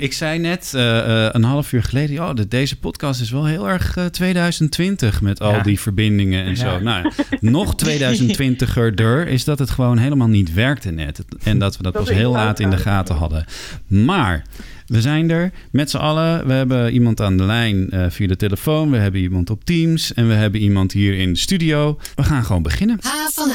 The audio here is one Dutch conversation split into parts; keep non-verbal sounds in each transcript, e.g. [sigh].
Ik zei net uh, een half uur geleden, oh, deze podcast is wel heel erg uh, 2020 met al die verbindingen en ja. zo. Nou, nog [laughs] 2020er is dat het gewoon helemaal niet werkte net. En dat we dat, dat pas heel laat in de gaten hadden. Maar we zijn er met z'n allen. We hebben iemand aan de lijn uh, via de telefoon. We hebben iemand op Teams. En we hebben iemand hier in de studio. We gaan gewoon beginnen. Van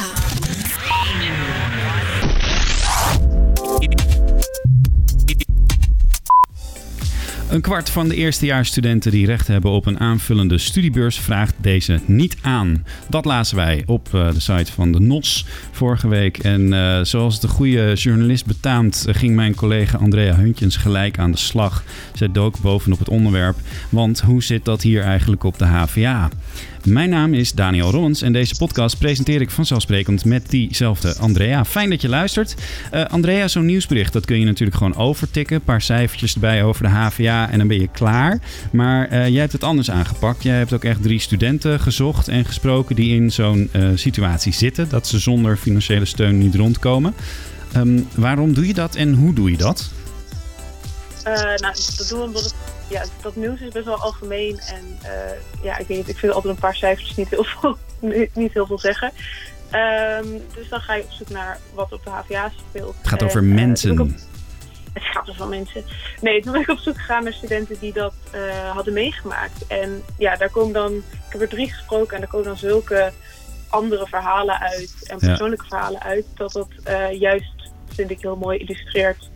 Een kwart van de eerstejaarsstudenten die recht hebben op een aanvullende studiebeurs vraagt deze niet aan. Dat lazen wij op uh, de site van de NOS vorige week. En uh, zoals de goede journalist betaamt, ging mijn collega Andrea Huntjens gelijk aan de slag. Zij dook bovenop het onderwerp. Want hoe zit dat hier eigenlijk op de HVA? Mijn naam is Daniel Rollens en deze podcast presenteer ik vanzelfsprekend met diezelfde Andrea. Fijn dat je luistert. Uh, Andrea, zo'n nieuwsbericht, dat kun je natuurlijk gewoon overtikken. Een paar cijfertjes erbij over de HVA en dan ben je klaar. Maar uh, jij hebt het anders aangepakt. Jij hebt ook echt drie studenten gezocht en gesproken die in zo'n uh, situatie zitten. Dat ze zonder financiële steun niet rondkomen. Um, waarom doe je dat en hoe doe je dat? Nou, dat doen we omdat het ja, dat nieuws is best wel algemeen. En uh, ja, ik weet niet, ik vind altijd een paar cijfers niet heel veel, [laughs] niet heel veel zeggen. Um, dus dan ga je op zoek naar wat op de HVA speelt. Het gaat over en, mensen. Op, het gaat van mensen. Nee, toen ben ik op zoek gegaan naar studenten die dat uh, hadden meegemaakt. En ja, daar komen dan, ik heb er drie gesproken en daar komen dan zulke andere verhalen uit. En persoonlijke ja. verhalen uit. Dat dat juist, vind ik, heel mooi illustreert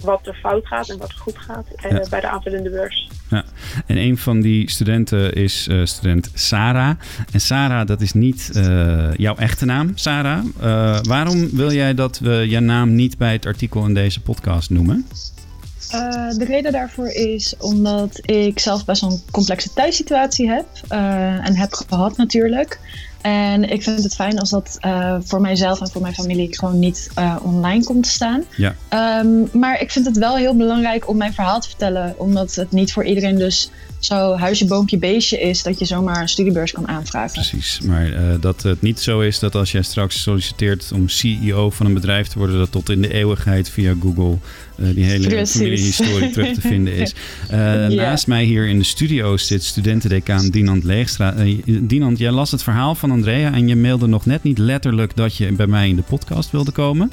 wat er fout gaat en wat er goed gaat uh, ja. bij de aanvullende beurs. Ja. En een van die studenten is uh, student Sarah. En Sarah, dat is niet uh, jouw echte naam, Sarah. waarom wil jij dat we je naam niet bij het artikel in deze podcast noemen? Uh, de reden daarvoor is omdat ik zelf best wel een complexe thuissituatie heb. Uh, en heb gehad natuurlijk. En ik vind het fijn als dat uh, voor mijzelf en voor mijn familie gewoon niet uh, online komt te staan. Ja. Um, maar ik vind het wel heel belangrijk om mijn verhaal te vertellen. Omdat het niet voor iedereen dus zo huisje, boompje, beestje is dat je zomaar een studiebeurs kan aanvragen. Precies, maar uh, dat het niet zo is dat als jij straks solliciteert om CEO van een bedrijf te worden, dat tot in de eeuwigheid via Google uh, die hele familiehistorie terug te vinden is. [laughs] Uh. Naast mij hier in de studio zit studentendecaan Dinant Leegstra. Dinant, jij las het verhaal van Andrea en je mailde nog net niet letterlijk dat je bij mij in de podcast wilde komen.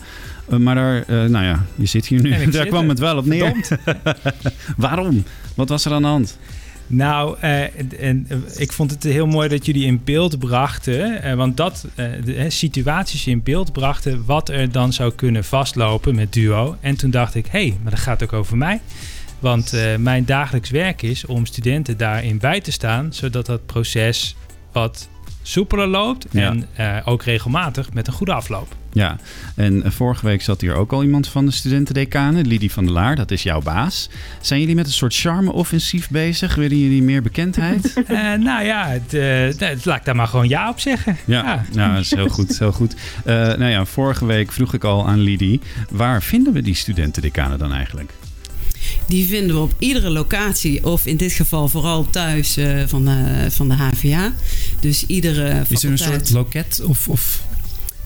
Uh, maar daar, uh, nou ja, je zit hier nu. [laughs] Daar kwam het wel op neer. [laughs] Waarom? Wat was er aan de hand? Nou, uh, en, ik vond het heel mooi dat jullie in beeld brachten, uh, want dat uh, de, situaties in beeld brachten wat er dan zou kunnen vastlopen met Duo. En toen dacht ik, hé, hey, maar dat gaat ook over mij. Want mijn dagelijks werk is om studenten daarin bij te staan, zodat dat proces wat soepeler loopt en ook regelmatig met een goede afloop. Ja, en eh, vorige week zat hier ook al iemand van de studentendecanen, Lidie van der Laar, dat is jouw baas. Zijn jullie met een soort charme-offensief bezig? Willen jullie meer bekendheid? uh, [laughs] nou ja, het, uh, het, laat ik daar maar gewoon ja op zeggen. Ja, ja. Nou, dat is heel goed. Heel goed. Nou ja, vorige week vroeg ik al aan Lidie, waar vinden we die studentendecanen dan eigenlijk? Die vinden we op iedere locatie, of in dit geval vooral thuis uh, van, de, van de HVA. Dus iedere. Is er een soort loket of, of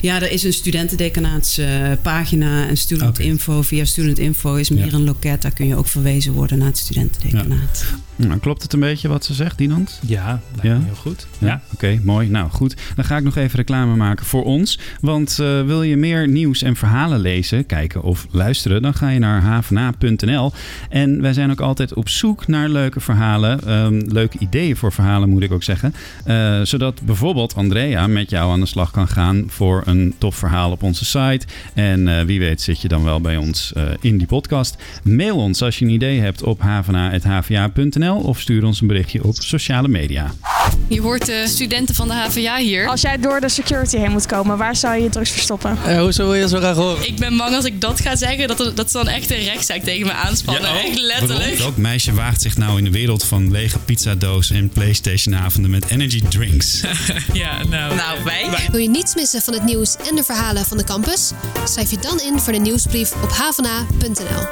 ja, er is een studentendecanaatspagina uh, en studentinfo. Okay. Via studentinfo is meer ja. een loket. Daar kun je ook verwezen worden naar het studentendecanaat. Ja. Nou, klopt het een beetje wat ze zegt, Dinant? Ja, ja? heel goed. Ja, ja. oké, okay, mooi. Nou goed, dan ga ik nog even reclame maken voor ons. Want uh, wil je meer nieuws en verhalen lezen, kijken of luisteren, dan ga je naar havena.nl. En wij zijn ook altijd op zoek naar leuke verhalen, um, leuke ideeën voor verhalen moet ik ook zeggen. Uh, zodat bijvoorbeeld Andrea met jou aan de slag kan gaan voor een tof verhaal op onze site. En uh, wie weet zit je dan wel bij ons in die podcast. Mail ons als je een idee hebt op havena.hva.nl of stuur ons een berichtje op sociale media. Je hoort de studenten van de HVA hier. Als jij door de security heen moet komen, waar zou je je drugs verstoppen? Uh, hoezo wil je zo graag horen? Ik ben bang als ik dat ga zeggen, dat, dat ze dan echt een rechtszaak tegen me aanspannen. Ja, oh, echt letterlijk. Welk meisje waagt zich nou in de wereld van lege pizzadoos en Playstation-avonden met energy drinks? [laughs] ja, nou, nou wij. Wil je niets missen van het nieuws en de verhalen van de campus? Schrijf je dan in voor de nieuwsbrief op havana.nl.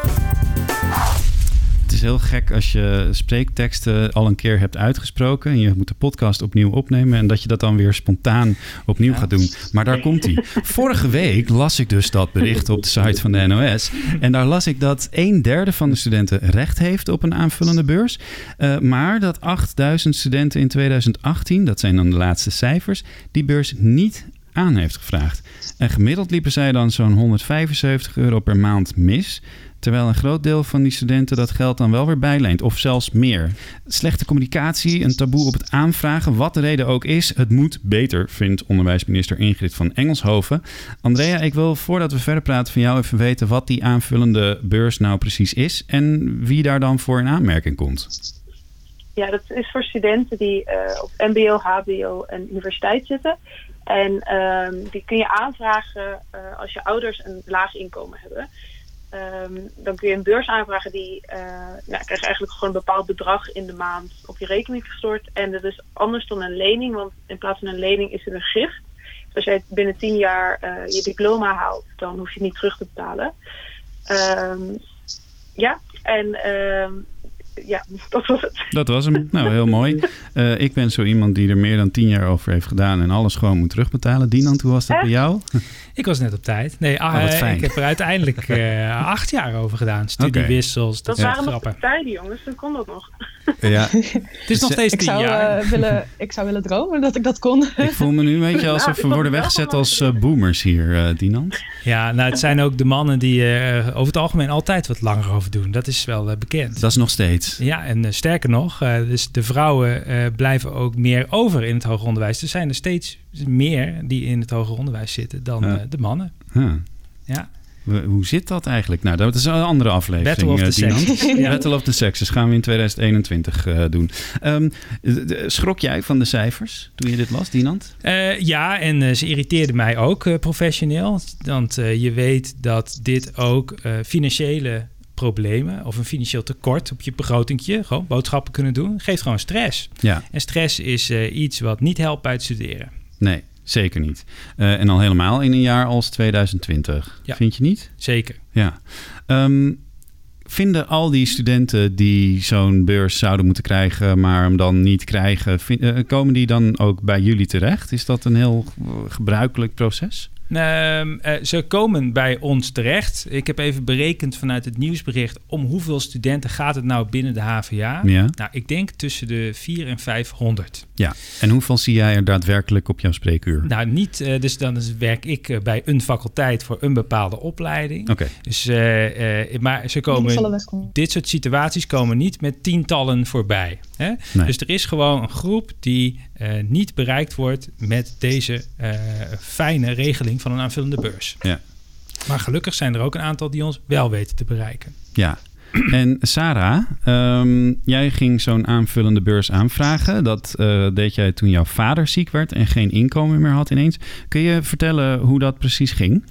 Is heel gek als je spreekteksten al een keer hebt uitgesproken en je moet de podcast opnieuw opnemen en dat je dat dan weer spontaan opnieuw gaat doen. Maar daar komt hij. Vorige week las ik dus dat bericht op de site van de NOS en daar las ik dat een derde van de studenten recht heeft op een aanvullende beurs, uh, maar dat 8000 studenten in 2018, dat zijn dan de laatste cijfers, die beurs niet aan heeft gevraagd. En gemiddeld liepen zij dan zo'n 175 euro per maand mis. Terwijl een groot deel van die studenten dat geld dan wel weer bijleent, of zelfs meer. Slechte communicatie, een taboe op het aanvragen, wat de reden ook is, het moet beter, vindt onderwijsminister Ingrid van Engelshoven. Andrea, ik wil voordat we verder praten van jou even weten wat die aanvullende beurs nou precies is en wie daar dan voor in aanmerking komt. Ja, dat is voor studenten die uh, op MBO, HBO en universiteit zitten. En ehm, die kun je aanvragen uh, als je ouders een laag inkomen hebben. Um, dan kun je een beurs aanvragen die uh, nou, krijg je eigenlijk gewoon een bepaald bedrag in de maand op je rekening gestort. En dat is anders dan een lening, want in plaats van een lening is het een gift. Dus als jij binnen tien jaar uh, je diploma haalt, dan hoef je het niet terug te betalen. Um, ja, en ja, [laughs] dat was het. Dat was hem. Nou, heel mooi. Uh, ik ben zo iemand die er meer dan tien jaar over heeft gedaan en alles gewoon moet terugbetalen. Dinant, hoe was dat bij jou? Ik was net op tijd. Nee, oh, uh, ik heb er uiteindelijk uh, [laughs] acht jaar over gedaan. Studiewissels, okay. dat, dat waren nog de tijden, jongens. Toen kon dat nog. Ja. [laughs] het is nog steeds ik tien zou, jaar. Uh, willen, [laughs] ik zou willen dromen dat ik dat kon. ik voel me nu een beetje alsof we worden weggezet als uh, boomers hier, uh, Dinant. Ja, nou het zijn ook de mannen die over het algemeen altijd wat langer over doen. Dat is wel bekend. Dat is nog steeds. Ja, en sterker nog, dus de vrouwen blijven ook meer over in het hoger onderwijs. Er zijn er steeds meer die in het hoger onderwijs zitten dan ja. de mannen. Ja. ja. Hoe zit dat eigenlijk? Nou, dat is een andere aflevering. Battle of the Sexes. [laughs] ja. Battle of the Sexes gaan we in 2021 uh, doen. Um, schrok jij van de cijfers toen je dit las, Dinant? Uh, ja, en ze irriteerden mij ook professioneel. Want je weet dat dit ook financiële problemen of een financieel tekort op je begrotingje, gewoon boodschappen kunnen doen, geeft gewoon stress. Ja. En stress is iets wat niet helpt bij het studeren. Nee. Zeker niet. Uh, en al helemaal in een jaar als 2020. Ja. Vind je niet? Zeker. Ja. Um, vinden al die studenten die zo'n beurs zouden moeten krijgen, maar hem dan niet krijgen, vind, uh, komen die dan ook bij jullie terecht? Is dat een heel gebruikelijk proces? Uh, uh, ze komen bij ons terecht. Ik heb even berekend vanuit het nieuwsbericht om hoeveel studenten gaat het nou binnen de HVA. Ja. Nou, ik denk tussen de 4 en 500. Ja, en hoeveel zie jij er daadwerkelijk op jouw spreekuur? Nou, niet. Uh, dus dan werk ik bij een faculteit voor een bepaalde opleiding. Oké. Okay. Dus, maar ze komen. Dit soort situaties komen niet met tientallen voorbij. Hè? Nee. Dus er is gewoon een groep die niet bereikt wordt met deze fijne regeling van een aanvullende beurs. Ja. Maar gelukkig zijn er ook een aantal die ons wel weten te bereiken. Ja. En Sarah, um, jij ging zo'n aanvullende beurs aanvragen. Dat uh, deed jij toen jouw vader ziek werd en geen inkomen meer had ineens. Kun je vertellen hoe dat precies ging?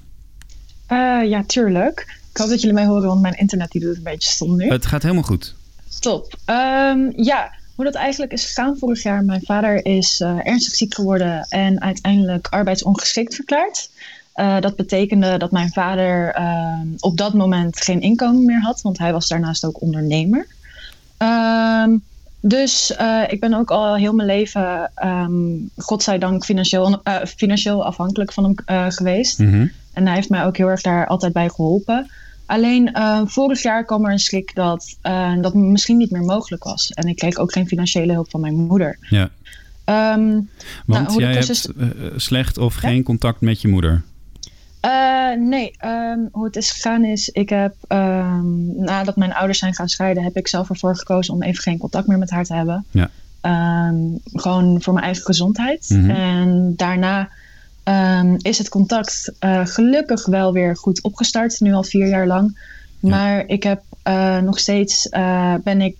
Uh, ja, tuurlijk. Ik hoop dat jullie mij horen, want mijn internet die doet een beetje stom nu. Het gaat helemaal goed. Top. Um, ja, hoe dat eigenlijk is gegaan vorig jaar. Mijn vader is uh, ernstig ziek geworden en uiteindelijk arbeidsongeschikt verklaard. Uh, dat betekende dat mijn vader uh, op dat moment geen inkomen meer had, want hij was daarnaast ook ondernemer. Um, dus uh, ik ben ook al heel mijn leven, um, godzijdank, financieel, financieel afhankelijk van hem geweest. Mm -hmm. En hij heeft mij ook heel erg daar altijd bij geholpen. Alleen uh, vorig jaar kwam er een schrik dat uh, dat misschien niet meer mogelijk was. En ik kreeg ook geen financiële hulp van mijn moeder. Ja. Um, Want nou, jij hebt uh, slecht of ja? geen contact met je moeder? nee, um, hoe het is gegaan is, ik heb um, nadat mijn ouders zijn gaan scheiden, heb ik zelf ervoor gekozen om even geen contact meer met haar te hebben. Ja. gewoon voor mijn eigen gezondheid. Mhm. Mm -hmm. En daarna Um, is het contact uh, gelukkig wel weer goed opgestart, nu al vier jaar lang. Maar ik heb uh, nog steeds uh, ben, ik,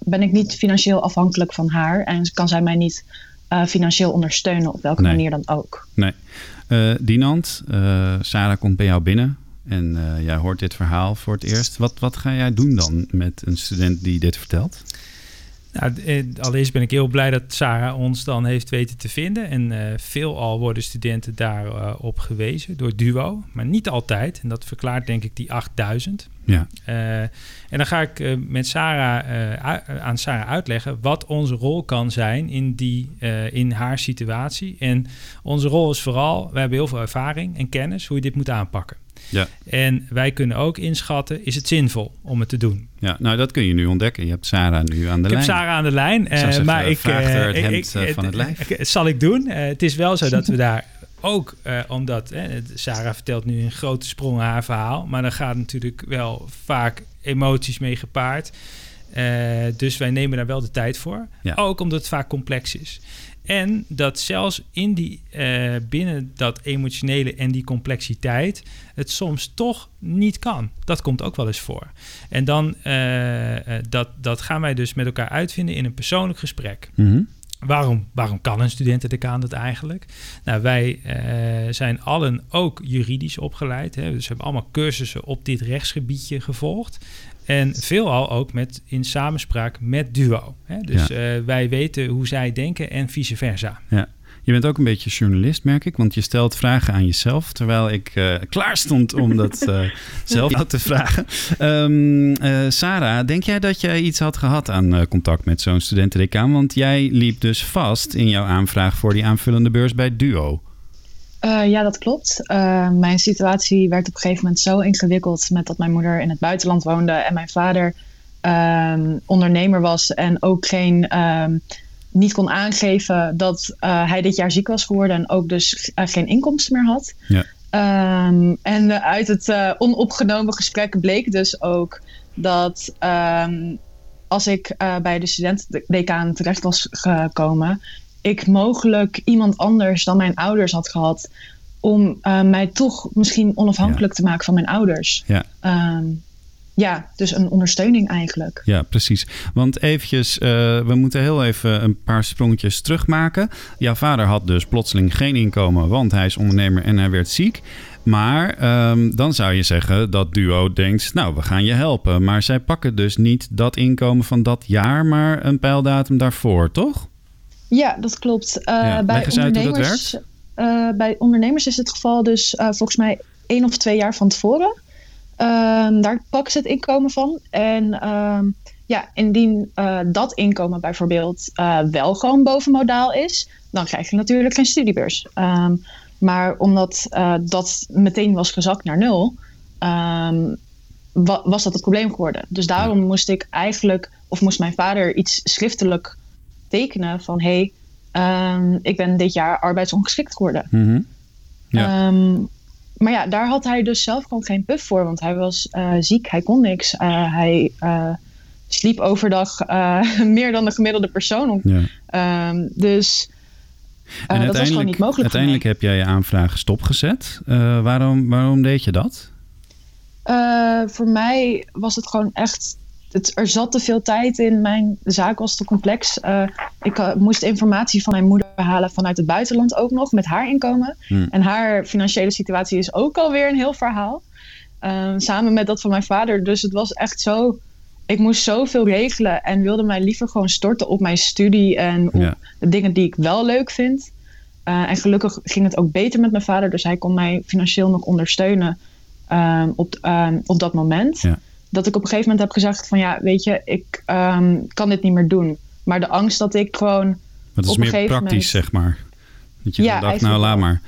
ben ik niet financieel afhankelijk van haar en kan zij mij niet financieel ondersteunen op welke nee. manier dan ook. Nee. Dinant, Sarah komt bij jou binnen en jij hoort dit verhaal voor het eerst. Wat, wat ga jij doen dan met een student die dit vertelt? Nou, eh, allereerst ben ik heel blij dat Sarah ons dan heeft weten te vinden. En uh, veelal worden studenten daarop op gewezen door Duo, maar niet altijd. En dat verklaart denk ik die 8000. Ja. Uh, en dan ga ik met Sarah, aan Sarah uitleggen wat onze rol kan zijn in, die, in haar situatie. En onze rol is vooral, we hebben heel veel ervaring en kennis hoe je dit moet aanpakken. Ja. En wij kunnen ook inschatten, is het zinvol om het te doen? Ja, nou dat kun je nu ontdekken. Je hebt Sarah nu aan de lijn. Ik heb Sarah aan de lijn. Uh, maar ik uh, het hemd ik, van het lijf. Zal ik doen. Het is wel zo dat we daar ook, omdat Sarah vertelt nu een grote sprong haar verhaal, maar dan gaat natuurlijk wel vaak emoties mee gepaard. dus wij nemen daar wel de tijd voor. Ja. Ook omdat het vaak complex is. En dat zelfs in die, uh, binnen dat emotionele en die complexiteit het soms toch niet kan. Dat komt ook wel eens voor. En dan uh, dat, dat gaan wij dus met elkaar uitvinden in een persoonlijk gesprek. Mm Waarom, waarom kan een studentendecaan dat eigenlijk? Nou, wij uh, zijn allen ook juridisch opgeleid. Hè? Dus we hebben allemaal cursussen op dit rechtsgebiedje gevolgd. En veelal ook met, in samenspraak met Duo. Hè? Dus ja. uh, wij weten hoe zij denken en vice versa. Ja. Je bent ook een beetje journalist, merk ik, want je stelt vragen aan jezelf, terwijl ik uh, klaar stond om dat uh, [laughs] zelf te vragen. Um, uh, Sarah, denk jij dat jij iets had gehad aan contact met zo'n studentendecaan? Want jij liep dus vast in jouw aanvraag voor die aanvullende beurs bij Duo. Uh, ja, dat klopt. Uh, mijn situatie werd op een gegeven moment zo ingewikkeld met dat mijn moeder in het buitenland woonde en mijn vader um, ondernemer was en ook geen, um, niet kon aangeven dat uh, hij dit jaar ziek was geworden en ook dus geen inkomsten meer had. Ja. Um, en uit het onopgenomen gesprek bleek dus ook dat als ik bij de studentendecaan terecht was gekomen, ik mogelijk iemand anders dan mijn ouders had gehad. Om uh, mij toch misschien onafhankelijk ja. te maken van mijn ouders. Ja. Um, ja, dus een ondersteuning eigenlijk. Ja, precies. Want eventjes, uh, we moeten heel even een paar sprongetjes terugmaken. Jouw vader had dus plotseling geen inkomen, want hij is ondernemer en hij werd ziek. Maar um, dan zou je zeggen dat Duo denkt, nou, we gaan je helpen. Maar zij pakken dus niet dat inkomen van dat jaar, maar een pijldatum daarvoor, toch? Ja, dat klopt. Ja, bij, ondernemers, uh, bij ondernemers is het geval dus uh, volgens mij één of twee jaar van tevoren. Ehm, daar pakken ze het inkomen van. En ehm, ja, indien dat inkomen bijvoorbeeld wel gewoon bovenmodaal is, dan krijg je natuurlijk geen studiebeurs. Um, maar omdat dat meteen was gezakt naar nul, wa was dat het probleem geworden. Dus daarom moest ik eigenlijk, of moest mijn vader iets schriftelijk tekenen van hé, hey, um, ik ben dit jaar arbeidsongeschikt geworden. Mm -hmm. ja. um, maar ja, daar had hij dus zelf gewoon geen puff voor, want hij was uh, ziek, hij kon niks. Uh, hij uh, sliep overdag [laughs] meer dan de gemiddelde persoon. Ja. Um, dus en dat was gewoon niet mogelijk. Uiteindelijk heb jij je aanvraag stopgezet. waarom, waarom deed je dat? voor mij was het gewoon echt het, er zat te veel tijd in. Mijn zaak was te complex. Uh, ik uh, moest informatie van mijn moeder halen vanuit het buitenland ook nog, met haar inkomen. Hmm. En haar financiële situatie is ook alweer een heel verhaal. Uh, samen met dat van mijn vader. Dus het was echt zo. Ik moest zoveel regelen en wilde mij liever gewoon storten op mijn studie en op Ja. de dingen die ik wel leuk vind. En gelukkig ging het ook beter met mijn vader, dus hij kon mij financieel nog ondersteunen um, op, um, op dat moment. Ja. Dat ik op een gegeven moment heb gezegd van ja, weet je, ik um, kan dit niet meer doen. Maar de angst dat ik gewoon. Maar dat is op een meer praktisch, moment- zeg maar. Dat je Ja, dacht, nou laat maar.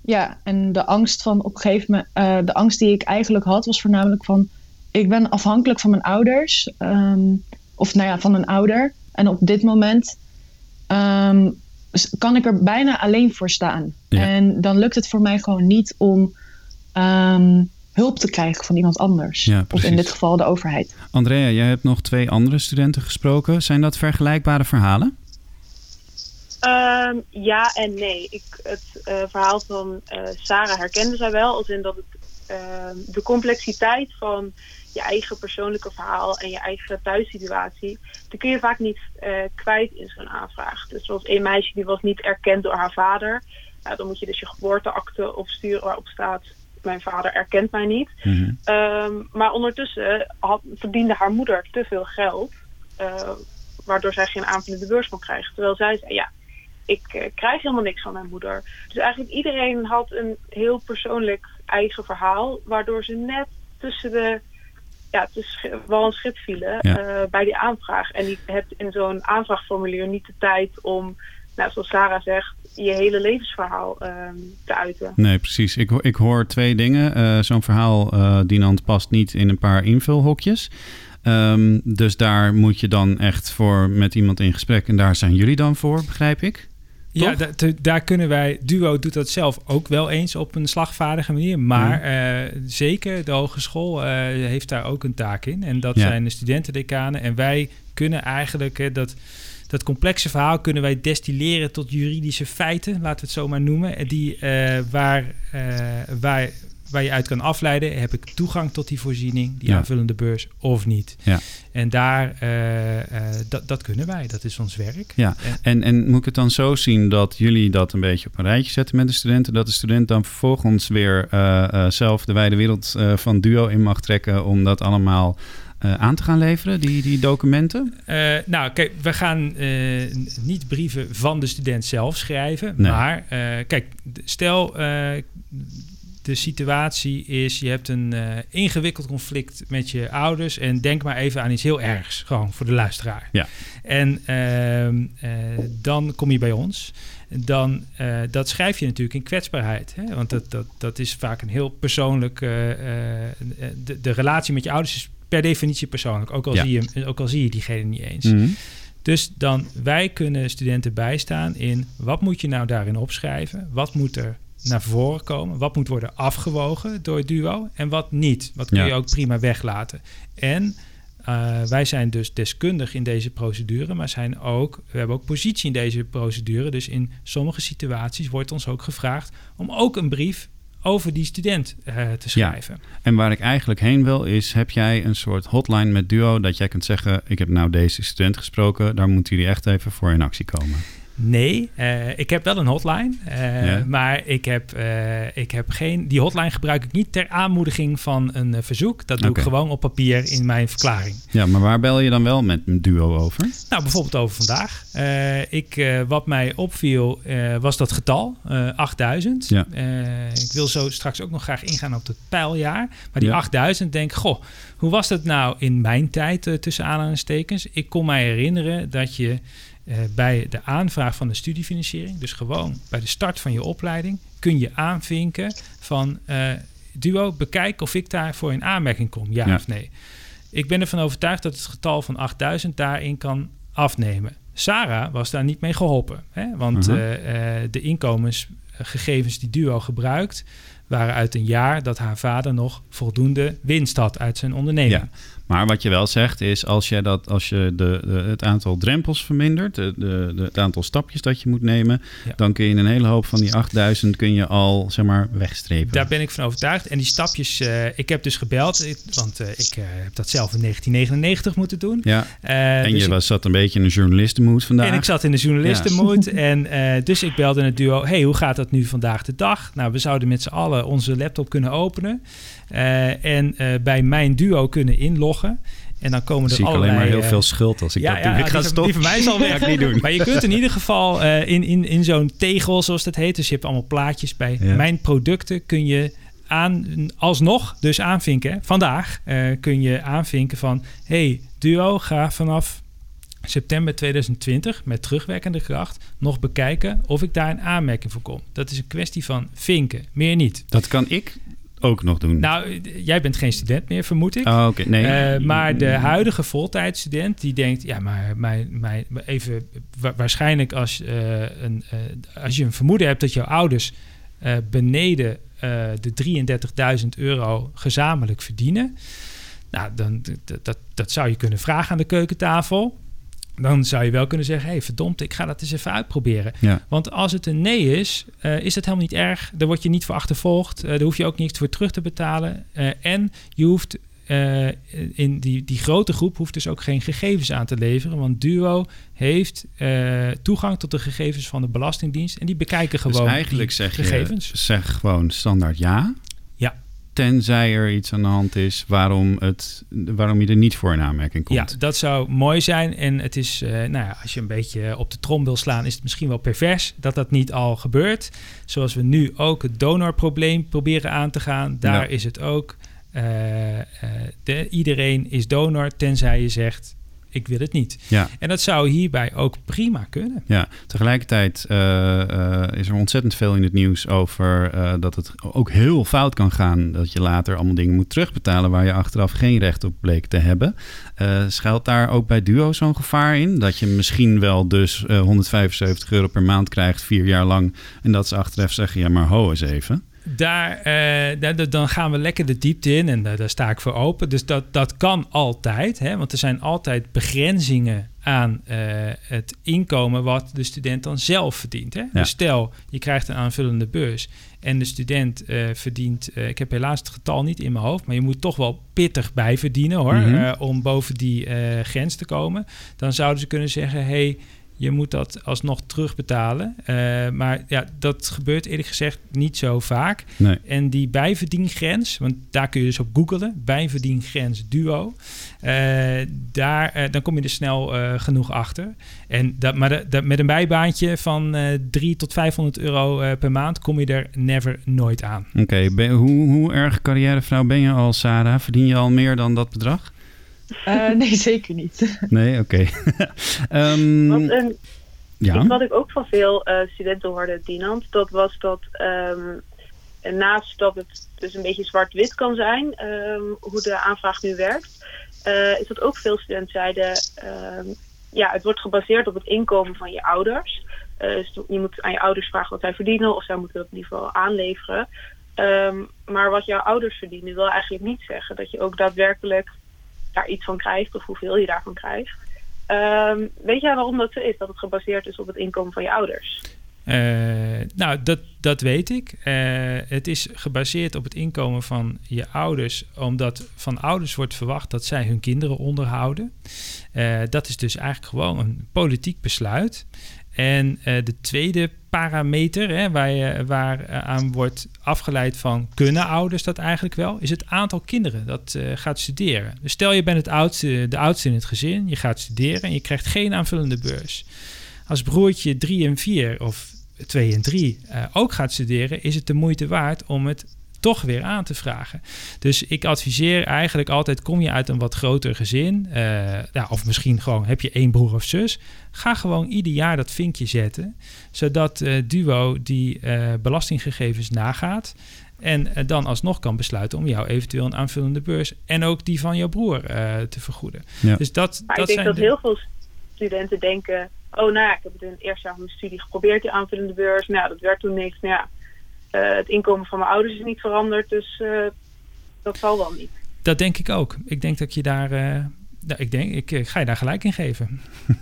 Ja, en de angst van op een gegeven moment, eh, de angst die ik eigenlijk had, was voornamelijk van ik ben afhankelijk van mijn ouders. ehm, of nou ja, van een ouder. En op dit moment ehm, kan ik er bijna alleen voor staan. Ja. En dan lukt het voor mij gewoon niet om ehm, hulp te krijgen van iemand anders. Ja, of precies. in dit geval de overheid. Andrea, jij hebt nog twee andere studenten gesproken. Zijn dat vergelijkbare verhalen? Um, ja en nee. Ik, het uh, verhaal van uh, Sarah herkende zij wel. Als in dat het, uh, de complexiteit van je eigen persoonlijke verhaal en je eigen thuissituatie, die kun je vaak niet uh, kwijt in zo'n aanvraag. Dus zoals een meisje die was niet erkend door haar vader. Nou, dan moet je dus je geboorteakte opsturen waarop staat mijn vader erkent mij niet. Mhm. Um, maar ondertussen had, verdiende haar moeder te veel geld. Uh, waardoor zij geen aanvullende beurs kon krijgen. Terwijl zij zei, ja, ik krijg helemaal niks van mijn moeder. Dus eigenlijk iedereen had een heel persoonlijk eigen verhaal, waardoor ze net tussen de ja, tussen wel een schip vielen bij die aanvraag. En je hebt in zo'n aanvraagformulier niet de tijd om, nou, zoals Sarah zegt, je hele levensverhaal ehm, te uiten. Nee, precies. Ik, ik hoor twee dingen. Uh, Zo'n verhaal, uh, Dinant, past niet in een paar invulhokjes. Um, dus daar moet je dan echt voor met iemand in gesprek. En daar zijn jullie dan voor, begrijp ik? Ja, daar kunnen wij. Duo doet dat zelf ook wel eens op een slagvaardige manier. Maar uh, zeker de hogeschool uh, heeft daar ook een taak in. En dat zijn de studentendecanen. En wij kunnen eigenlijk dat dat complexe verhaal kunnen wij destilleren tot juridische feiten, laten we het zo maar noemen. Die, uh, waar, uh, waar, waar je uit kan afleiden, heb ik toegang tot die voorziening, die aanvullende beurs, of niet. Ja. En daar, uh, dat, dat kunnen wij, dat is ons werk. Ja, en, en moet ik het dan zo zien dat jullie dat een beetje op een rijtje zetten met de studenten, dat de student dan vervolgens weer zelf de wijde wereld van Duo in mag trekken om dat allemaal uh, aan te gaan leveren, die, die documenten? Uh, nou, kijk, we gaan uh, niet brieven van de student zelf schrijven. Nee. Maar kijk, stel de situatie is: je hebt een ingewikkeld conflict met je ouders. En denk maar even aan iets heel ergs, gewoon voor de luisteraar. Ja. En ehm, dan kom je bij ons dan uh, dat schrijf je natuurlijk in kwetsbaarheid. Hè? Want dat, dat, dat is vaak een heel persoonlijk. Uh, de, de relatie met je ouders is per definitie persoonlijk. Ook al, zie, je, ook al zie je diegene niet eens. Mhm. Dus dan wij kunnen studenten bijstaan in wat moet je nou daarin opschrijven? Wat moet er naar voren komen? Wat moet worden afgewogen door het duo en wat niet? Wat kun je ook prima weglaten? En uh, wij zijn dus deskundig in deze procedure, maar zijn ook, we hebben ook positie in deze procedure. Dus in sommige situaties wordt ons ook gevraagd om ook een brief over die student uh, te schrijven. Ja. En waar ik eigenlijk heen wil is, heb jij een soort hotline met Duo dat jij kunt zeggen, ik heb nou deze student gesproken, daar moeten jullie echt even voor in actie komen? Nee, uh, ik heb wel een hotline. Uh, ja. Maar ik heb, uh, ik heb geen. Die hotline gebruik ik niet ter aanmoediging van een verzoek. Dat doe okay. ik gewoon op papier in mijn verklaring. Ja, maar waar bel je dan wel met een duo over? Nou, bijvoorbeeld over vandaag. ik, wat mij opviel was dat getal, 8000. Ja. ik wil zo straks ook nog graag ingaan op het pijljaar. Maar die ja. 8000, denk goh, hoe was dat nou in mijn tijd tussen aanhalingstekens? Ik kon mij herinneren dat je. Uh, bij de aanvraag van de studiefinanciering, dus gewoon bij de start van je opleiding, kun je aanvinken van uh, Duo, bekijk of ik daarvoor in aanmerking kom, ja, ja, of nee. Ik ben ervan overtuigd dat het getal van 8000 daarin kan afnemen. Sarah was daar niet mee geholpen, hè? want uh -huh. de inkomensgegevens die Duo gebruikt, waren uit een jaar dat haar vader nog voldoende winst had uit zijn onderneming. Ja. Maar wat je wel zegt is, als je, dat, als je de, de het aantal drempels vermindert, de, de, de, het aantal stapjes dat je moet nemen, ja. dan kun je een hele hoop van die 8000 kun je al zeg maar wegstrepen. Daar ben ik van overtuigd. En die stapjes, uh, ik heb dus gebeld, want uh, ik uh, heb dat zelf in 1999 moeten doen. Ja. en dus je was, zat een beetje in een journalistenmoed vandaag. En ik zat in de journalistenmoed. Ja. en dus ik belde het duo, hey, hoe gaat dat nu vandaag de dag? Nou, we zouden met z'n allen onze laptop kunnen openen. Uh, en uh, bij mijn duo kunnen inloggen. En dan komen er Zie ik allerlei, alleen maar heel uh, veel schuld als ik ja, dat doe. Ja, ik ga die, stoppen. die van mij zal werk niet doen. Maar je kunt in ieder geval in, in, in zo'n tegel, zoals dat heet. Dus je hebt allemaal plaatjes bij ja. mijn producten. Kun je aan, alsnog dus aanvinken. Vandaag kun je aanvinken van... hey, duo, ga vanaf september 2020 met terugwerkende kracht nog bekijken of ik daar een aanmerking voor kom. Dat is een kwestie van vinken, meer niet. Dat kan ik ook nog doen? Nou, jij bent geen student meer, vermoed ik. Oh, oké. Nee. Uh, maar de huidige voltijdstudent die denkt, ja, maar mijn, mijn, even waarschijnlijk als, uh, een, uh, als je een vermoeden hebt dat jouw ouders beneden de 33.000 euro gezamenlijk verdienen. Nou, dan dat, dat zou je kunnen vragen aan de keukentafel dan zou je wel kunnen zeggen: hey, verdomd, ik ga dat eens even uitproberen. Ja. Want als het een nee is, uh, is dat helemaal niet erg. Daar word je niet voor achtervolgd. Uh, daar hoef je ook niets voor terug te betalen. Uh, en je hoeft in die, die grote groep hoeft dus ook geen gegevens aan te leveren. Want Duo heeft toegang tot de gegevens van de Belastingdienst. En die bekijken gewoon dus eigenlijk zeg gegevens. Je, zeg gewoon standaard ja. Tenzij er iets aan de hand is waarom, het, waarom je er niet voor in aanmerking komt. Ja, dat zou mooi zijn. En het is, uh, nou ja, als je een beetje op de trom wil slaan, is het misschien wel pervers dat dat niet al gebeurt. Zoals we nu ook het donorprobleem proberen aan te gaan. Daar is het ook. Uh, de, iedereen is donor, tenzij je zegt ik wil het niet. Ja. En dat zou hierbij ook prima kunnen. Ja, tegelijkertijd uh, uh, is er ontzettend veel in het nieuws over uh, dat het ook heel fout kan gaan. Dat je later allemaal dingen moet terugbetalen waar je achteraf geen recht op bleek te hebben. schuilt daar ook bij Duo zo'n gevaar in? Dat je misschien wel dus 175 euro per maand krijgt, vier jaar lang. En dat ze achteraf zeggen, ja maar ho eens even. Daar, uh, dan gaan we lekker de diepte in en daar sta ik voor open. Dus dat, dat kan altijd, hè, want er zijn altijd begrenzingen aan uh, het inkomen wat de student dan zelf verdient. Hè? Ja. Dus stel, je krijgt een aanvullende beurs en de student uh, verdient, ik heb helaas het getal niet in mijn hoofd, maar je moet toch wel pittig bij verdienen hoor, Mhm. om boven die grens te komen. Dan zouden ze kunnen zeggen, hey, je moet dat alsnog terugbetalen. Uh, maar ja, dat gebeurt eerlijk gezegd niet zo vaak. Nee. En die bijverdiengrens, want daar kun je dus op googelen, bijverdiengrens duo. Uh, daar, uh, dan kom je er snel genoeg achter. En dat, maar de, de, met een bijbaantje van 3 tot 500 euro per maand kom je er never nooit aan. Oké, okay. hoe, hoe erg carrièrevrouw ben je al, Sarah? Verdien je al meer dan dat bedrag? Uh, nee, [laughs] zeker niet. Nee, oké. Okay. um, wat, een, ja? wat ik ook van veel uh, studenten hoorde, Dinant, dat was dat um, naast dat het dus een beetje zwart-wit kan zijn, um, hoe de aanvraag nu werkt, uh, is dat ook veel studenten zeiden, ja, het wordt gebaseerd op het inkomen van je ouders. Uh, dus je moet aan je ouders vragen wat zij verdienen, of zij moeten dat in ieder geval aanleveren. maar wat jouw ouders verdienen wil eigenlijk niet zeggen dat je ook daadwerkelijk daar iets van krijgt of hoeveel je daarvan krijgt. Um, weet jij waarom dat zo is? Dat het gebaseerd is op het inkomen van je ouders? Uh, nou, dat, dat weet ik. Uh, het is gebaseerd op het inkomen van je ouders, omdat van ouders wordt verwacht dat zij hun kinderen onderhouden. Uh, dat is dus eigenlijk gewoon een politiek besluit. En de tweede parameter hè, waar, waar aan wordt afgeleid van kunnen ouders dat eigenlijk wel, is het aantal kinderen dat uh, gaat studeren. Dus stel je bent het oudste, de oudste in het gezin, je gaat studeren en je krijgt geen aanvullende beurs. Als broertje 3 en 4 of 2 en 3 uh, ook gaat studeren, is het de moeite waard om het toch weer aan te vragen. Dus ik adviseer eigenlijk altijd: kom je uit een wat groter gezin, uh, nou, of misschien gewoon heb je één broer of zus, ga gewoon ieder jaar dat vinkje zetten, zodat uh, Duo die uh, belastinggegevens nagaat. En dan alsnog kan besluiten om jou eventueel een aanvullende beurs en ook die van jouw broer te vergoeden. Ja. Dus dat, maar dat ik denk dat heel veel studenten denken: oh, nou ja, ik heb het in het eerste jaar van mijn studie geprobeerd, die aanvullende beurs. Nou, dat werd toen niks. Nou ja, uh, het inkomen van mijn ouders is niet veranderd, dus uh, dat zal wel niet. Dat denk ik ook. Ik denk dat je daar, uh, nou, ik denk, ik, ik, ga je daar gelijk in geven.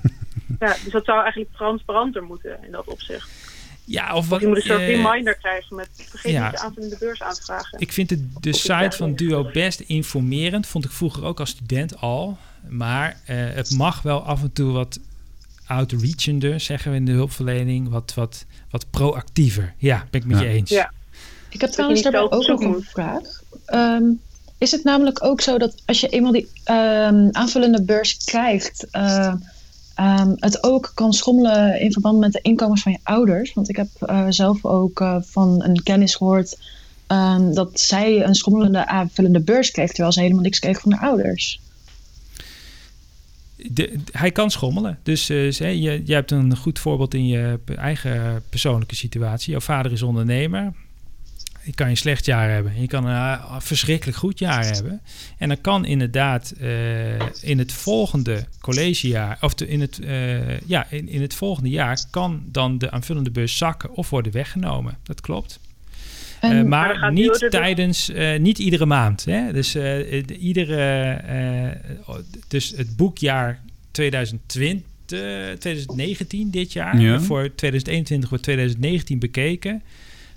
[laughs] ja, dus dat zou eigenlijk transparanter moeten in dat opzicht. Ja, of, of wat, je moet een soort reminder krijgen met vergeet ja. niet de aanvullende beurs aan te vragen. Ik vind de, de site van Duo best informerend. Vond ik vroeger ook als student al. Maar het mag wel af en toe wat outreachender, zeggen we in de hulpverlening. Wat, wat, wat proactiever. Ja, ben ik met ja. je eens. Ja. Ik heb trouwens daarbij ook nog een vraag. Um, is het namelijk ook zo dat als je eenmaal die um, aanvullende beurs krijgt, uh, um, het ook kan schommelen in verband met de inkomens van je ouders? Want ik heb uh, zelf ook uh, van een kennis gehoord dat zij een schommelende aanvullende beurs kreeg, terwijl ze helemaal niks kreeg van haar ouders. Hij kan schommelen. Dus uh, je, je hebt een goed voorbeeld in je eigen persoonlijke situatie. Jouw vader is ondernemer. Je kan een slecht jaar hebben. Je kan een uh, verschrikkelijk goed jaar hebben. En dan kan inderdaad uh, in het volgende collegejaar, of in, het, ja, in, in het volgende jaar, kan dan de aanvullende beurs zakken of worden weggenomen. Dat klopt. Uh, maar, maar niet tijdens, uh, niet iedere maand. Hè? Dus, uh, iedere, dus het boekjaar 2020, 2019 dit jaar, ja. voor 2021 wordt 2019 bekeken.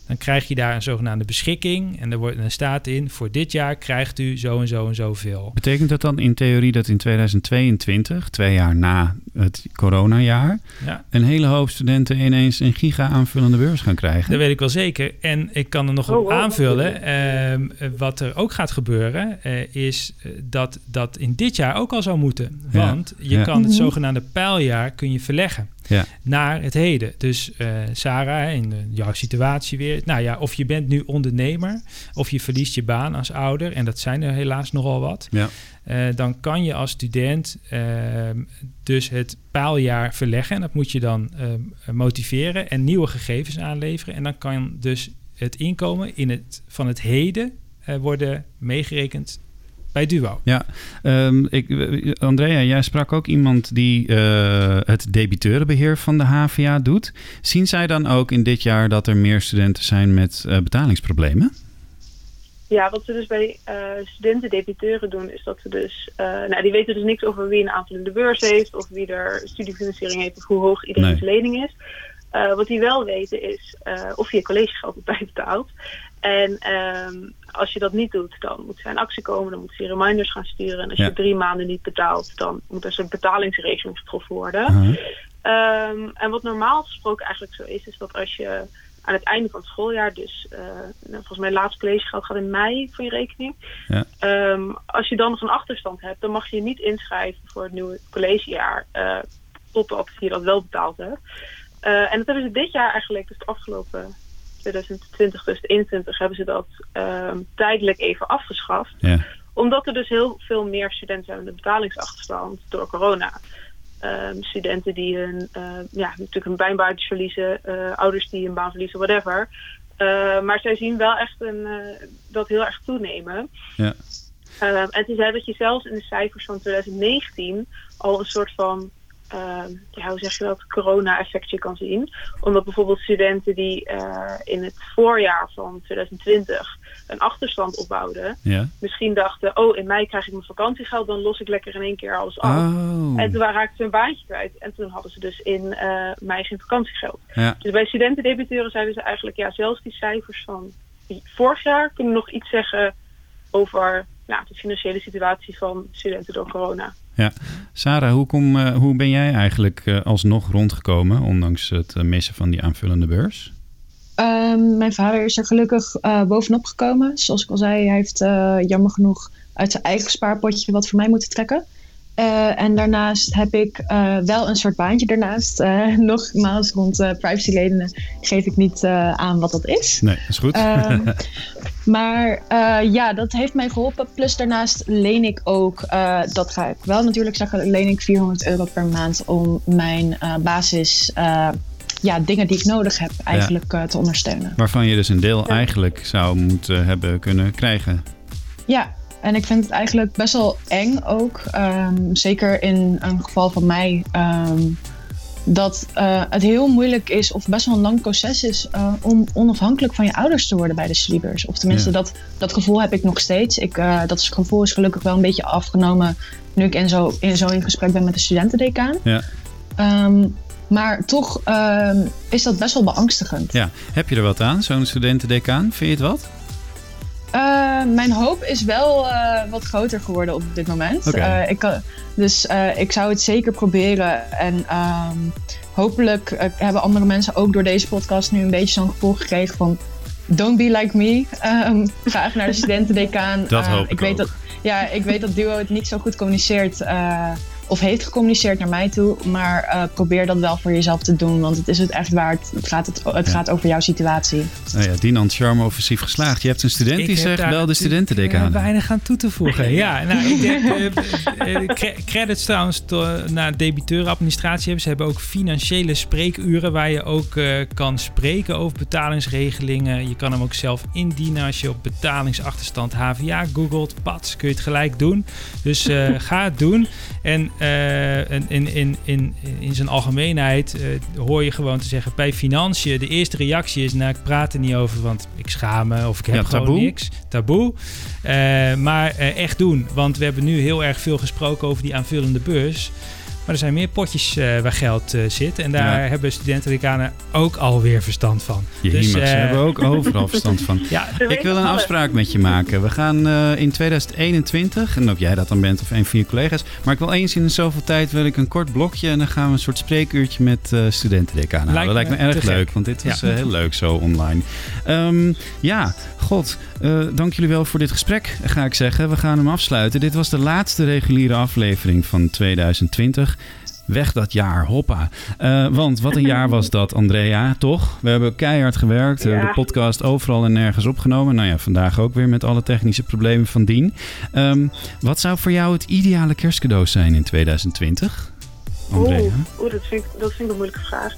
Dan krijg je daar een zogenaamde beschikking. En er, wordt, er staat in, voor dit jaar krijgt u zo en zo en zoveel. Betekent dat dan in theorie dat in 2022, twee jaar na het coronajaar Ja. een hele hoop studenten ineens een giga aanvullende beurs gaan krijgen. Dat weet ik wel zeker. En ik kan er nog Oh, op aanvullen. ehm, eh, wat er ook gaat gebeuren, eh, is eh, dat dat in dit jaar ook al zou moeten. Ja, Want je ja. kan het Mhm. zogenaamde pijljaar kun je verleggen Ja. naar het heden. Dus eh, Sarah, in jouw situatie weer. Nou ja, of je bent nu ondernemer, of je verliest je baan als ouder. En dat zijn er helaas nogal wat. Ja. Eh, dan kan je als student ehm, dus het paaljaar verleggen. En dat moet je dan ehm, motiveren en nieuwe gegevens aanleveren. En dan kan dus het inkomen in het, van het heden eh, worden meegerekend bij Duo. Ja, ehm, ik, eh, Andrea, jij sprak ook iemand die eh, het debiteurenbeheer van de HVA doet. Zien zij dan ook in dit jaar dat er meer studenten zijn met eh, betalingsproblemen? Ja, wat ze dus bij eh studenten-debiteuren doen, is dat ze dus... eh, nou, die weten dus niks over wie een aanvullende beurs heeft... of wie er studiefinanciering heeft of hoe hoog iedereen's lening is. Eh, wat die wel weten is eh, of je je collegegeld op tijd betaalt. En ehm, als je dat niet doet, dan moet ze in actie komen. Dan moet ze reminders gaan sturen. En als Ja. je drie maanden niet betaalt, dan moet er een betalingsregeling getroffen worden. Ehm, en wat normaal gesproken eigenlijk zo is, is dat als je aan het einde van het schooljaar, dus eh, nou, volgens mij laatste collegegeld gaat in mei van je rekening. Ja. Ehm, als je dan nog een achterstand hebt, dan mag je je niet inschrijven voor het nieuwe collegejaar eh, totdat je dat wel betaald hebt. Eh, en dat hebben ze dit jaar eigenlijk, dus het afgelopen 2020, 2021, hebben ze dat ehm, tijdelijk even afgeschaft Ja. omdat er dus heel veel meer studenten zijn met een betalingsachterstand door corona. Ehm, studenten die hun, eh, ja, natuurlijk een bijbaantje verliezen, eh, ouders die een baan verliezen, whatever. Maar zij zien wel echt een, eh, dat heel erg toenemen. Ja. En ze zei dat je zelfs in de cijfers van 2019 al een soort van, ehm, ja, hoe zeg je dat, corona-effectje kan zien. Omdat bijvoorbeeld studenten die eh, in het voorjaar van 2020 een achterstand opbouwden, Ja. misschien dachten, oh, in mei krijg ik mijn vakantiegeld, dan los ik lekker in één keer alles af. Oh. En toen raakten ze een baantje kwijt. En toen hadden ze dus in eh, mei geen vakantiegeld. Ja. Dus bij studentendebiteuren zeiden ze eigenlijk, ja, zelfs die cijfers van vorig jaar kunnen nog iets zeggen over nou, de financiële situatie van studenten door corona. Ja. Sarah, hoe, kom, eh, hoe ben jij eigenlijk eh, alsnog rondgekomen, ondanks het eh, missen van die aanvullende beurs? Ehm, mijn vader is er gelukkig bovenop gekomen. Zoals ik al zei, hij heeft jammer genoeg uit zijn eigen spaarpotje wat voor mij moeten trekken. Eh, en daarnaast heb ik eh, wel een soort baantje daarnaast. Eh, [laughs] nogmaals, rond privacyredenen geef ik niet aan wat dat is. Nee, dat is goed. Um, [laughs] maar ja, dat heeft mij geholpen. Plus daarnaast leen ik ook, dat ga ik wel natuurlijk zeggen, leen ik 400 euro per maand om mijn basis ja, dingen die ik nodig heb eigenlijk ja. te ondersteunen. Waarvan je dus een deel ja. eigenlijk zou moeten hebben kunnen krijgen. Ja, en ik vind het eigenlijk best wel eng ook. Um, zeker in een geval van mij. Um, dat uh, het heel moeilijk is of best wel een lang proces is uh, om onafhankelijk van je ouders te worden bij de studiebeurs. Of tenminste, ja. dat, dat gevoel heb ik nog steeds. Ik, uh, dat gevoel is gelukkig wel een beetje afgenomen nu ik in zo in, zo in gesprek ben met de studentendecaan. Ja. Um, maar toch is dat best wel beangstigend. Ja. Heb je er wat aan, zo'n studentendecaan? Vind je het wat? Uh, mijn hoop is wel uh, wat groter geworden op dit moment. Okay. Uh, ik kan, dus ik zou het zeker proberen. En um, hopelijk hebben andere mensen ook door deze podcast nu een beetje zo'n gevoel gekregen van... Don't be like me. Um, [laughs] graag naar de studentendecaan. Dat hoop ik, ik weet ook. Dat, ja, ik weet dat Duo het niet zo goed communiceert of heeft gecommuniceerd naar mij toe. Maar uh, probeer dat wel voor jezelf te doen. Want het is het echt waard. Het gaat, het, het ja. gaat over jouw situatie. Nou ja, Dinant charme offensief geslaagd. Je hebt een student die zegt wel de studentendecaan. weinig aan toe te voegen. [laughs] ja, nou, ik denk... Uh, credits trouwens naar debiteurenadministratie hebben. Ze hebben ook financiële spreekuren... waar je ook kan spreken over betalingsregelingen. Je kan hem ook zelf indienen als je op betalingsachterstand HVA googelt. Pats, kun je het gelijk doen. Dus [laughs] ga het doen. En uh, in, in, in, in zijn algemeenheid uh, hoor je gewoon te zeggen... bij financiën, de eerste reactie is... nou, ik praat er niet over, want ik schaam me of ik heb ja, gewoon taboe. niks. Taboe. Uh, maar echt doen, want we hebben nu heel erg veel gesproken... over die aanvullende beurs. Maar er zijn meer potjes uh, waar geld uh, zit. En daar ja. hebben studentendecanen ook alweer verstand van. Je dus, uh, ze hebben ook [laughs] overal verstand van. Ja, ik wil een afspraak met je maken. We gaan in 2021, en of jij dat dan bent of een van je collega's. Maar ik wil eens in zoveel tijd wil ik een kort blokje. En dan gaan we een soort spreekuurtje met uh, houden. Dat lijkt me erg leuk, want dit was ja. heel leuk zo online. Um, ja, god, dank jullie wel voor dit gesprek, ga ik zeggen. We gaan hem afsluiten. Dit was de laatste reguliere aflevering van 2020. Weg dat jaar, hoppa. Uh, want wat een jaar was dat, Andrea, toch? We hebben keihard gewerkt, ja. de podcast overal en nergens opgenomen. Nou ja, vandaag ook weer met alle technische problemen van dien. Um, wat zou voor jou het ideale kerstcadeau zijn in 2020? Andrea? Oeh, dat, vind ik, dat vind ik een moeilijke vraag.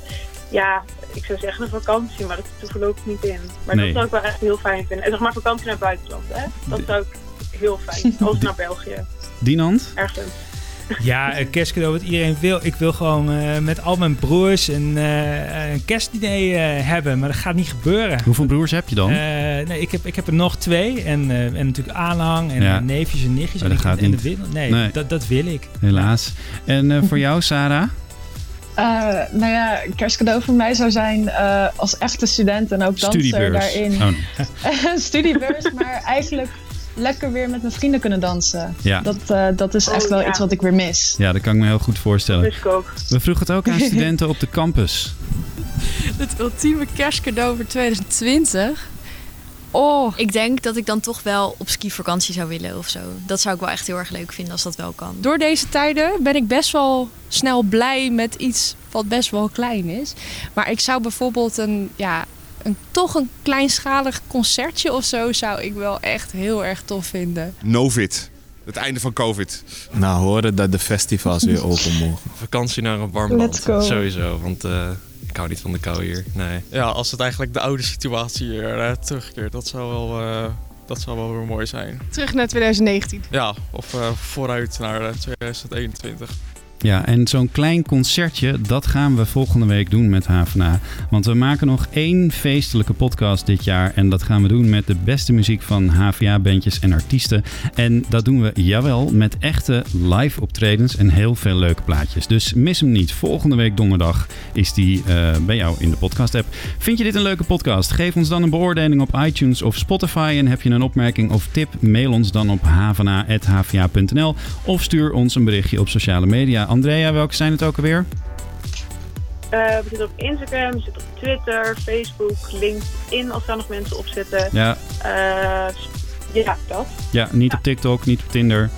Ja, ik zou zeggen een vakantie, maar dat zit er voorlopig niet in. Maar nee. dat zou ik wel echt heel fijn vinden. En zeg maar vakantie naar het buitenland, hè? Dat zou ik heel fijn. Als [laughs] naar België. Dinant? Ergens. Ja, een kerstcadeau wat iedereen wil. Ik wil gewoon uh, met al mijn broers een, uh, een kerstdiner uh, hebben, maar dat gaat niet gebeuren. Hoeveel broers heb je dan? nee, ik heb, ik heb er nog twee. En, en natuurlijk aanhang en ja. neefjes en nichtjes. Maar dat en, gaat en niet. Wil, nee, nee. Dat, dat wil ik. Helaas. En voor jou, Sarah? nou ja, kerstcadeau voor mij zou zijn als echte student en ook danser daarin. Oh. [laughs] Studiebeurs, maar eigenlijk lekker weer met mijn vrienden kunnen dansen. Ja. Dat, uh, dat is echt oh, wel ja. iets wat ik weer mis. Ja, dat kan ik me heel goed voorstellen. Dat ik ook. We vroegen het ook aan [laughs] studenten op de campus. Het ultieme kerstcadeau voor 2020. Oh. Ik denk dat ik dan toch wel op skivakantie zou willen of zo. Dat zou ik wel echt heel erg leuk vinden als dat wel kan. Door deze tijden ben ik best wel snel blij met iets wat best wel klein is. Maar ik zou bijvoorbeeld een, ja, een, toch een kleinschalig concertje of zo zou ik wel echt heel erg tof vinden. Novid. Het einde van COVID. Nou, horen dat de festivals weer open mogen. [laughs] Vakantie naar een warm land. Sowieso, want uh, ik hou niet van de kou hier. Nee. Ja, als het eigenlijk de oude situatie weer uh, terugkeert, dat zou wel... Uh, dat zou wel weer mooi zijn. Terug naar 2019. Ja, of vooruit naar 2021. Ja, en zo'n klein concertje, dat gaan we volgende week doen met HVA. Want we maken nog één feestelijke podcast dit jaar. En dat gaan we doen met de beste muziek van HVA-bandjes en artiesten. En dat doen we, jawel, met echte live optredens en heel veel leuke plaatjes. Dus mis hem niet. Volgende week donderdag is die uh, bij jou in de podcast-app. Vind je dit een leuke podcast? Geef ons dan een beoordeling op iTunes of Spotify. En heb je een opmerking of tip? Mail ons dan op havana.hva.nl of stuur ons een berichtje op sociale media. Andrea, welke zijn het ook alweer? Uh, we zitten op Instagram, we zitten op Twitter, Facebook, LinkedIn als daar nog mensen op zitten. Ja. Uh, ja, dat. Ja, niet ja. op TikTok, niet op Tinder.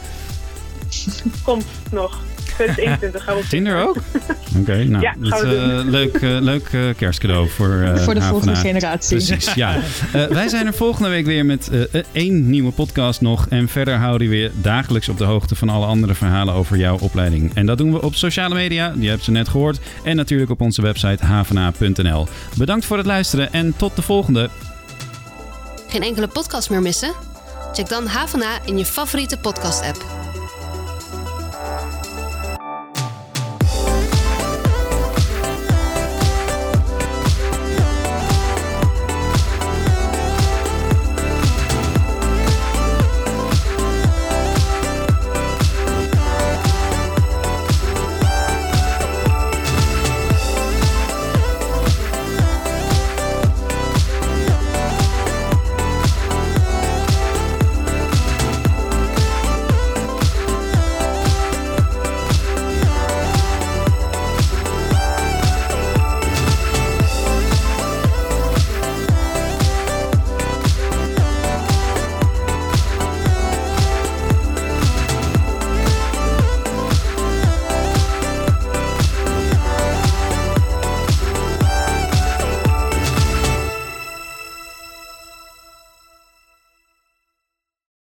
Komt nog. 2021 gaan we op Tinder ook? [laughs] Oké, okay, nou, ja, dat, uh, [laughs] leuk, uh, leuk uh, kerstcadeau voor, voor de volgende generatie. Precies, ja. [laughs] wij zijn er volgende week weer met één nieuwe podcast nog. En verder houden we weer dagelijks op de hoogte van alle andere verhalen over jouw opleiding. En dat doen we op sociale media, die hebben ze net gehoord. En natuurlijk op onze website havena.nl. Bedankt voor het luisteren en tot de volgende. Geen enkele podcast meer missen? Check dan Havana in je favoriete podcast-app.